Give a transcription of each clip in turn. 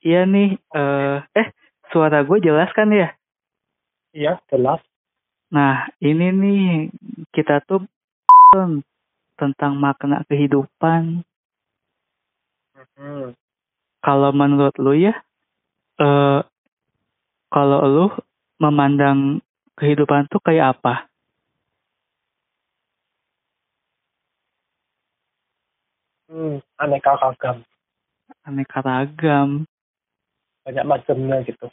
Iya nih, eh, eh suara gue jelas kan ya? Iya, jelas. Nah, ini nih kita tuh tentang makna kehidupan. Hmm. Kalau menurut lu ya, eh, kalau lu memandang kehidupan tuh kayak apa? Hmm, aneka ragam. Aneka ragam. Banyak macamnya gitu.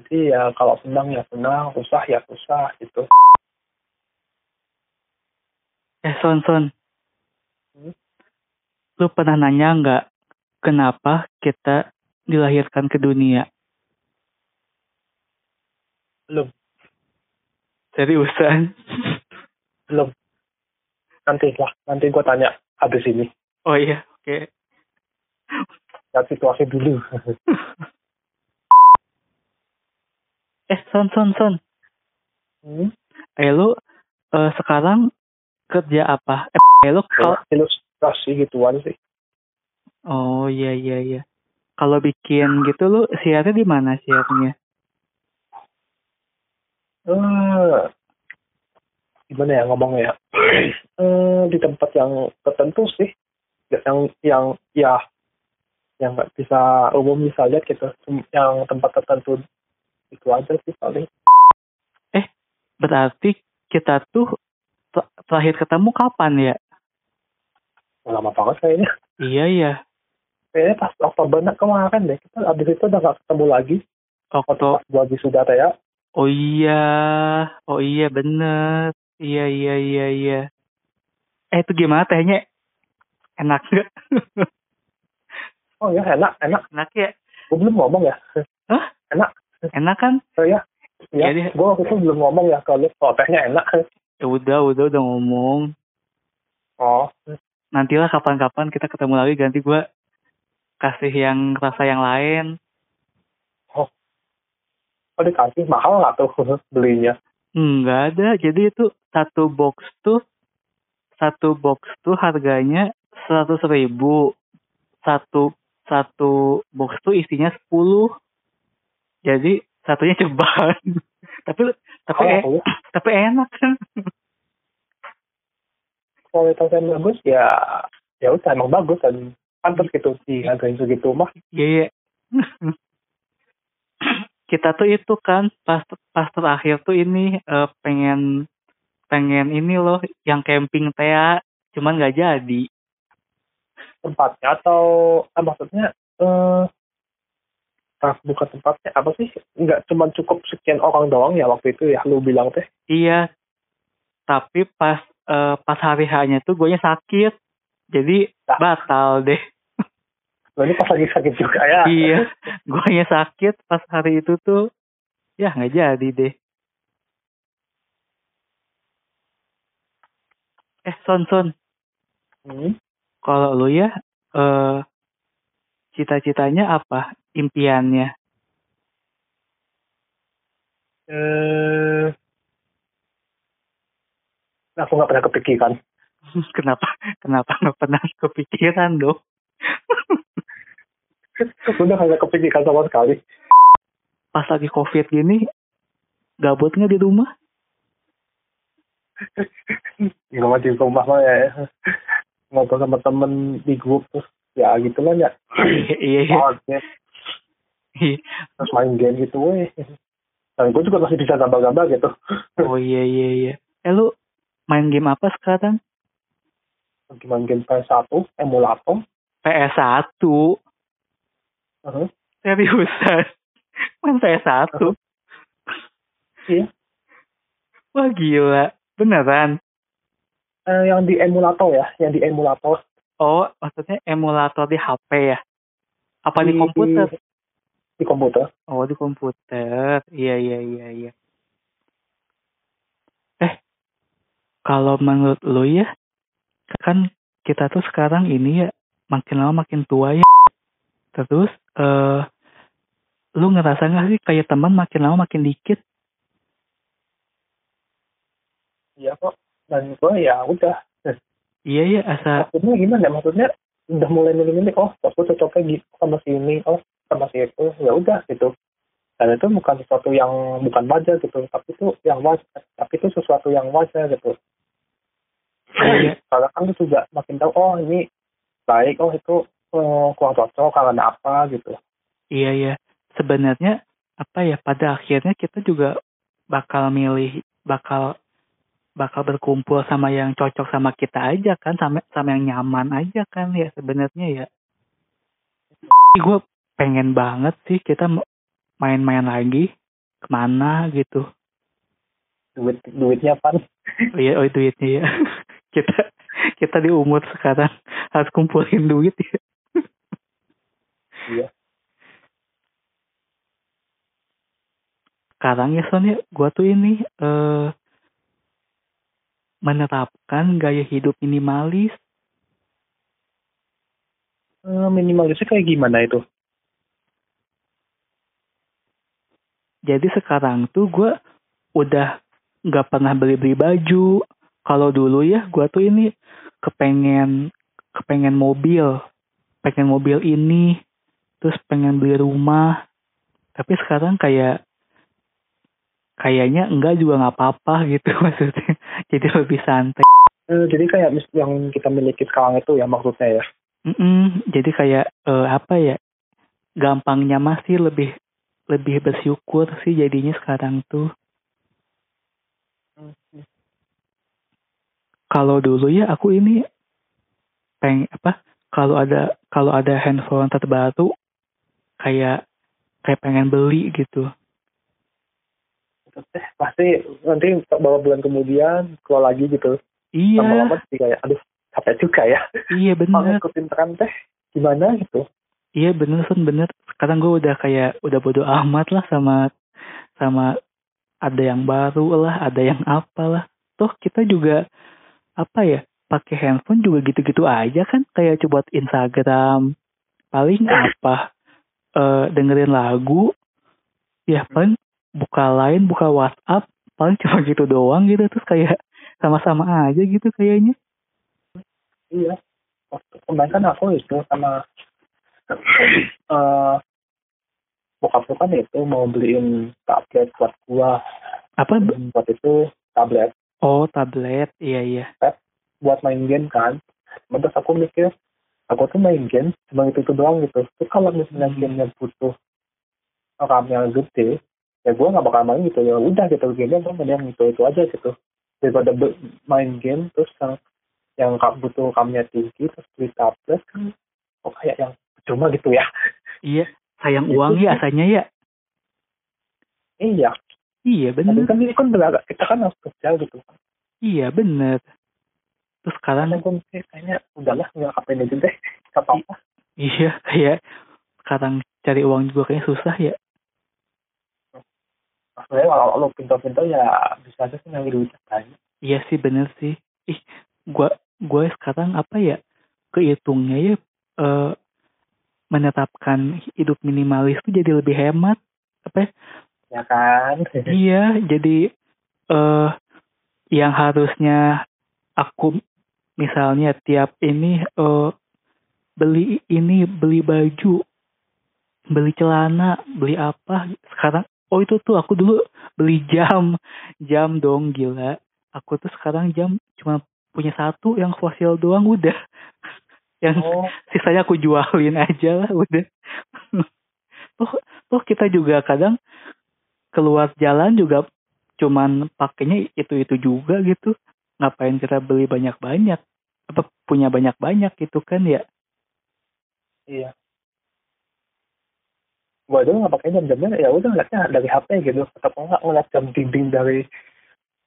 Jadi ya kalau senang ya senang, susah ya susah gitu. Eh, Son, Son. Hmm? Lu pernah nanya nggak kenapa kita dilahirkan ke dunia? Belum, Seriusan? belum. Nanti lah, nanti gue tanya habis ini. oh iya, oke. Lihat situasi dulu. Eh, Son, Son, Son. hmm? Eh, lu eh, sekarang kerja apa? Eh, lu kalau... Ilustrasi gituan sih. Oh, iya, iya, iya. Kalau bikin gitu lu siarnya di mana siarnya? Eh, gimana ya ngomongnya ya? Eh, di tempat yang tertentu sih. Yang yang ya yang nggak bisa umum bisa lihat gitu. Yang tempat tertentu itu aja sih paling. Berarti kita tuh ter- terakhir ketemu kapan ya? Lama banget kayaknya. Iya, iya. Kayaknya pas Oktober kemarin deh. Kita abis itu udah nggak ketemu lagi. Waktu Okto. pas gua sudah ya. Oh iya. Oh iya, bener. Iya, iya, iya, iya. Eh, itu gimana tehnya? Enak nggak? Oh ya enak, enak. Enak ya? Gue belum ngomong ya. Hah? Enak. Enak kan? Oh ya. Ya, Jadi- gue waktu itu belum ngomong ya kalau tehnya enak. Ya udah, udah, udah ngomong. Oh, Nantilah kapan-kapan kita ketemu lagi ganti gua kasih yang rasa yang lain. oh dikasih mahal nggak tuh belinya? Enggak ada. Jadi itu satu box tuh satu box tuh harganya seratus ribu. Satu satu box tuh isinya sepuluh. Jadi satunya ceban. tapi tapi eh, Oh, tapi enak kan. kualitasnya bagus ya ya udah emang bagus dan pantas gitu di hargain segitu mah. Iya. iya. Kita tuh itu kan pas pas terakhir tuh ini eh, pengen pengen ini loh yang camping Tea cuman nggak jadi. tempatnya atau ah, maksudnya eh ah, bukan tempatnya apa sih nggak cuma cukup sekian orang doang ya waktu itu ya lu bilang teh Iya. Tapi pas eh, pas hari hanya tuh gue sakit. Jadi Nah. batal deh. Nah, ini pas lagi sakit juga ya iya. Gue sakit pas hari itu tuh ya nggak jadi deh. Eh Son Son, Hmm. kalau lu ya eh cita-citanya apa? Impiannya? eh aku nggak pernah kepikiran kenapa? Kenapa nggak pernah kepikiran dong? udah nggak kepikiran sama sekali Pas lagi covid gini, gabut nggak di rumah? di rumah di rumah mah ya ngobrol sama temen di grup terus ya gitu lah ya iya iya. Terus main game gitu weh dan gue juga masih bisa gambar-gambar gitu Oh iya iya iya. Eh lu main game apa sekarang? lagi main game PS1 emulator PS1. Uh-huh. Seriusan? Main PS1? Iya. Wah gila. Beneran? Eh, yang di emulator ya yang di emulator Oh, maksudnya emulator di HP ya? Apa di Di- komputer? di komputer Oh, di komputer. Iya, iya, iya, iya. Eh, kalau menurut lu ya, kan kita tuh sekarang ini ya, makin lama makin tua ya. Terus, eh, lu ngerasa nggak sih kayak teman makin lama makin dikit? iya kok dan gue ya udah. Iya, iya, asa, maksudnya gimana? Ya maksudnya udah mulai milih-milih oh aku cocoknya gitu sama si ini oh sama si itu ya udah gitu. Dan itu bukan sesuatu yang bukan wajar gitu. Tapi itu yang wajar tapi itu sesuatu yang wajar gitu. Iya. karena kan itu juga makin tahu oh ini baik oh itu oh, kurang cocok karena apa gitu. Iya ya. Sebenarnya apa ya pada akhirnya kita juga bakal milih bakal bakal berkumpul sama yang cocok sama kita aja kan sama sama yang nyaman aja kan ya sebenarnya ya. Gue pengen banget sih kita main-main lagi ke mana gitu. duit duitnya pan Oh iya, oh duitnya ya. kita kita di umur sekarang harus kumpulin duit ya. iya sekarang ya Son ya gue tuh ini eh menerapkan gaya hidup minimalis? Eh, minimalisnya kayak gimana itu? Jadi sekarang tuh gue udah nggak pernah beli-beli baju. Kalau dulu ya gue tuh ini kepengen kepengen mobil. Pengen mobil ini terus pengen beli rumah. Tapi sekarang kayak kayaknya enggak juga nggak apa-apa gitu maksudnya jadi lebih santai. Eh, jadi kayak yang kita miliki sekarang itu ya maksudnya ya? Mm-mm, jadi kayak eh, apa ya gampangnya masih lebih lebih bersyukur sih jadinya sekarang tuh. Kalau dulu ya aku ini peng apa kalau ada kalau ada handphone terbaru kayak kayak pengen beli gitu eh pasti nanti beberapa bulan kemudian keluar lagi gitu. Iya. Lama-lama jadi kayak aduh capek juga ya. Iya kalau bener. ngikutin tren teh gimana gitu. Iya bener Sun bener. Sekarang gue udah kayak udah bodo amat lah sama sama ada yang baru lah ada yang apalah toh kita juga apa ya pakai handphone juga gitu-gitu aja kan. Kayak coba Instagram. Paling apa eh dengerin lagu. Ya paling buka lain buka WhatsApp paling cuma gitu doang gitu terus kayak sama-sama aja gitu kayaknya. Iya. Waktu kemarin kan aku itu sama eh bokap tuh kan itu mau beliin tablet buat gua. Apa Dan buat itu tablet. Oh tablet. Iya iya. Buat main game kan. Terus aku mikir aku tuh main game cuma itu itu doang gitu. Terus kalau misalnya Hmm. gamenya butuh RAM yang gede ya gue nggak bakal main gitu. Ya udah gitu gue main yang itu itu aja gitu. Daripada main game terus yang yang butuh RAM-nya tinggi terus beli tablet kan kok kayak yang cuma gitu ya? Iya sayang Itu uang ya sih. asanya ya. Iya. Iya bener. kan ini kan beragak kita kan harus kerja gitu. Iya bener. Terus sekarang? Karena gue mikir kayaknya udahlah nggak ngapain aja deh nggak apa-apa. Iya kayak sekarang cari uang juga kayaknya susah ya sebenarnya kalau lo pintar-pintar ya bisa aja sih ngambil banyak. Iya sih bener sih. Ih gua gua sekarang apa ya kehitungnya ya eh menetapkan hidup minimalis tuh jadi lebih hemat apa ya, ya kan? Iya jadi eh yang harusnya aku misalnya tiap ini eh beli ini beli baju beli celana beli apa sekarang oh itu tuh aku dulu beli jam. Jam dong gila. Aku tuh sekarang jam cuma punya satu yang fosil doang udah. Yang oh. sisanya aku jualin aja lah udah. Tuh tuh kita juga kadang keluar jalan juga cuman pakainya itu itu juga gitu. Ngapain kita beli banyak banyak apa punya banyak banyak gitu kan ya? Iya gua dulu nggak pakai jam-jamnya. Ya udah ngeliatnya dari HP gitu. Atau nggak ngeliat jam dinding dari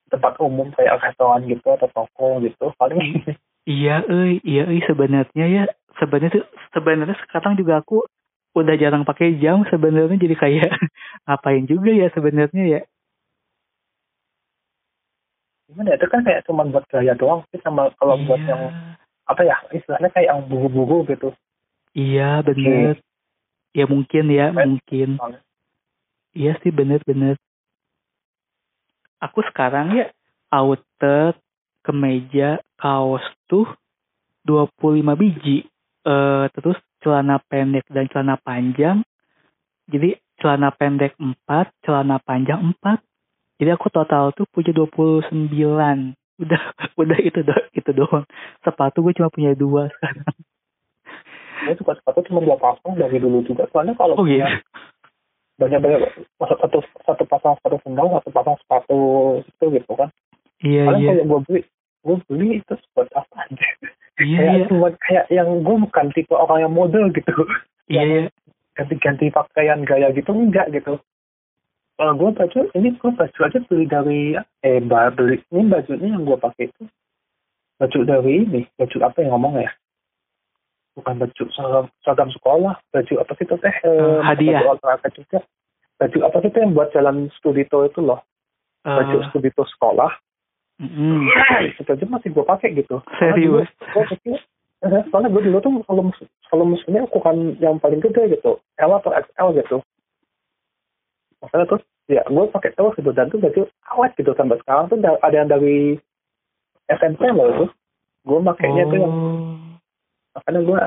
tempat umum kayak restoran gitu atau toko gitu paling. Iya eh iya eh sebenarnya ya. Sebenarnya tuh- sebenarnya sekarang juga aku udah jarang pakai jam sebenarnya. Jadi kayak ngapain juga ya sebenarnya ya. Gimana ya? Itu kan kayak cuma buat gaya doang sih sama kalau buat Iya. yang apa ya istilahnya kayak yang buru-buru gitu. Iya bener. Ya mungkin ya Men- mungkin. Iya sih bener-bener. Aku sekarang ya outer, kemeja, kaos tuh 25 biji. eh terus celana pendek dan celana panjang. Jadi celana pendek 4 celana panjang 4 jadi aku total tuh punya 29 udah udah itu do, itu doang. Sepatu gue cuma punya dua sekarang gue suka sepatu cuma dua pasang dari dulu juga. Soalnya kalau oh gitu banyak banyak masa satu satu pasang sepatu sendal satu pasang sepatu itu gitu kan. Iya Paling iya. kalau gue beli gue beli itu buat apa aja. Iya kayak iya. cuma kayak yang gue bukan tipe orang yang model gitu. Iya iya. ganti-ganti pakaian gaya gitu enggak gitu. Kalau gue baju ini gue baju aja beli dari eh beli ini bajunya yang gue pakai itu baju dari ini baju apa yang ngomong ya bukan baju seragam, seragam sekolah baju apa sih itu teh? Eh, hadiah. baju olahraga juga. Baju apa sih itu yang buat jalan studito itu loh? Baju Eh, studito sekolah. Mm, itu aja masih gue pakai gitu. Serius? Gue eh, soalnya gue dulu tuh kalau mus- kalau musuhnya ukuran yang paling gede gitu. L atau XL gitu. Makanya terus ya gue pakai terus gitu. Dan tuh baju awet gitu. Sampai sekarang tuh da- ada yang dari SMP loh itu. Gue makainya tuh yang Oh. Makanya gue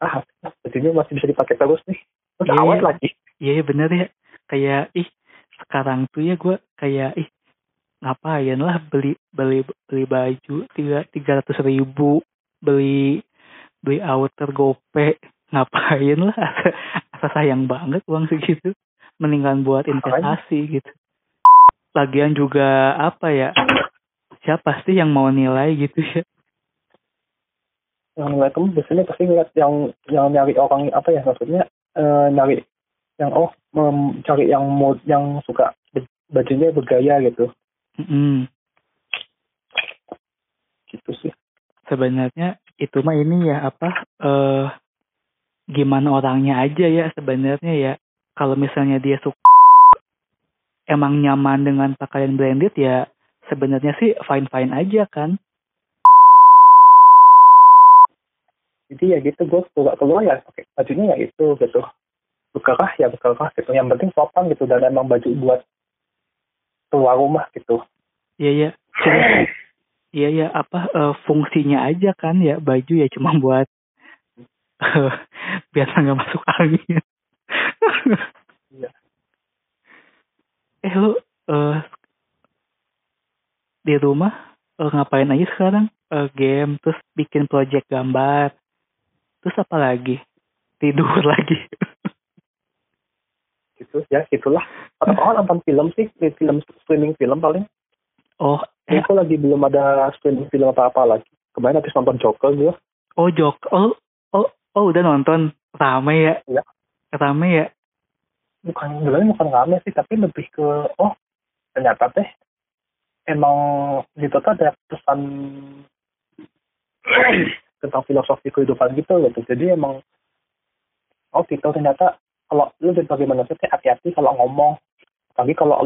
ah bajunya masih bisa dipakai terus nih. Terus Iya, awet lagi. Iya iya, bener ya. Kayak ih sekarang tuh ya gue kayak ih ngapain lah beli beli beli baju tiga tiga ratus ribu beli beli outer gope. Ngapain lah? Asa sayang banget uang segitu. Mendingan buat investasi gitu. Lagian juga apa ya? Siapa sih yang mau nilai gitu ya yang kamu biasanya pasti ngeliat yang yang nyari orang apa ya maksudnya eh, nyari yang oh mem- cari yang mod yang suka bajunya bergaya gitu. Mm-mm. gitu sih. Sebenarnya itu mah ini ya apa eh gimana orangnya aja ya sebenarnya ya. Kalau misalnya dia suka emang nyaman dengan pakaian branded ya sebenarnya sih fine fine aja kan jadi ya gitu gue keluar keluar ya pakai bajunya ya itu gitu. Bekerah ya bekerah gitu. Yang penting sopan gitu. Dan emang baju buat keluar rumah gitu. Iya ya cuma iya ya apa eh, fungsinya aja kan ya. Baju ya cuma buat eh, biar nggak masuk angin. Iya. eh lu eh, di rumah eh, ngapain aja sekarang? Eh, game terus bikin project gambar terus apa lagi? Tidur lagi. Gitu ya gitulah. Atau orang nonton film sih di film streaming film paling. Oh eh. aku lagi belum ada streaming film apa apa lagi. Kemarin habis nonton Joker gue oh jok oh oh oh udah nonton. Rame ya? Iya. rame ya? Bukan sebenarnya bukan rame sih tapi lebih ke oh ternyata teh emang gitu tuh ada pesan tentang filosofi kehidupan gitu gitu jadi emang oh gitu ternyata kalau lu sebagai manusia teh hati-hati kalau ngomong tapi kalau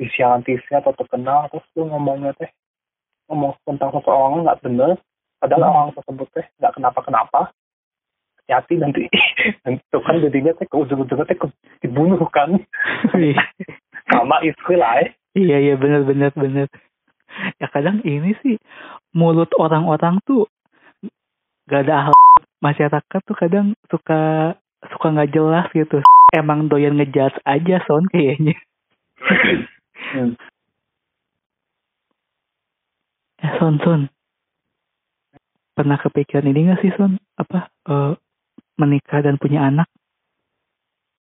siaran TV atau terkenal terus lu ngomongnya teh ngomong tentang seseorang nggak bener padahal Hmm. orang tersebut teh nggak kenapa-kenapa hati-hati nanti itu kan jadinya teh ke ujung-ujungnya teh dibunuh kan sama istri lah eh. Iya iya benar benar benar. Ya kadang ini sih mulut orang-orang tuh gak ada hal masyarakat tuh kadang suka suka nggak jelas gitu. Emang doyan ngejudge aja son kayaknya. Eh son son. Pernah kepikiran ini gak sih son? Apa eh, menikah dan punya anak?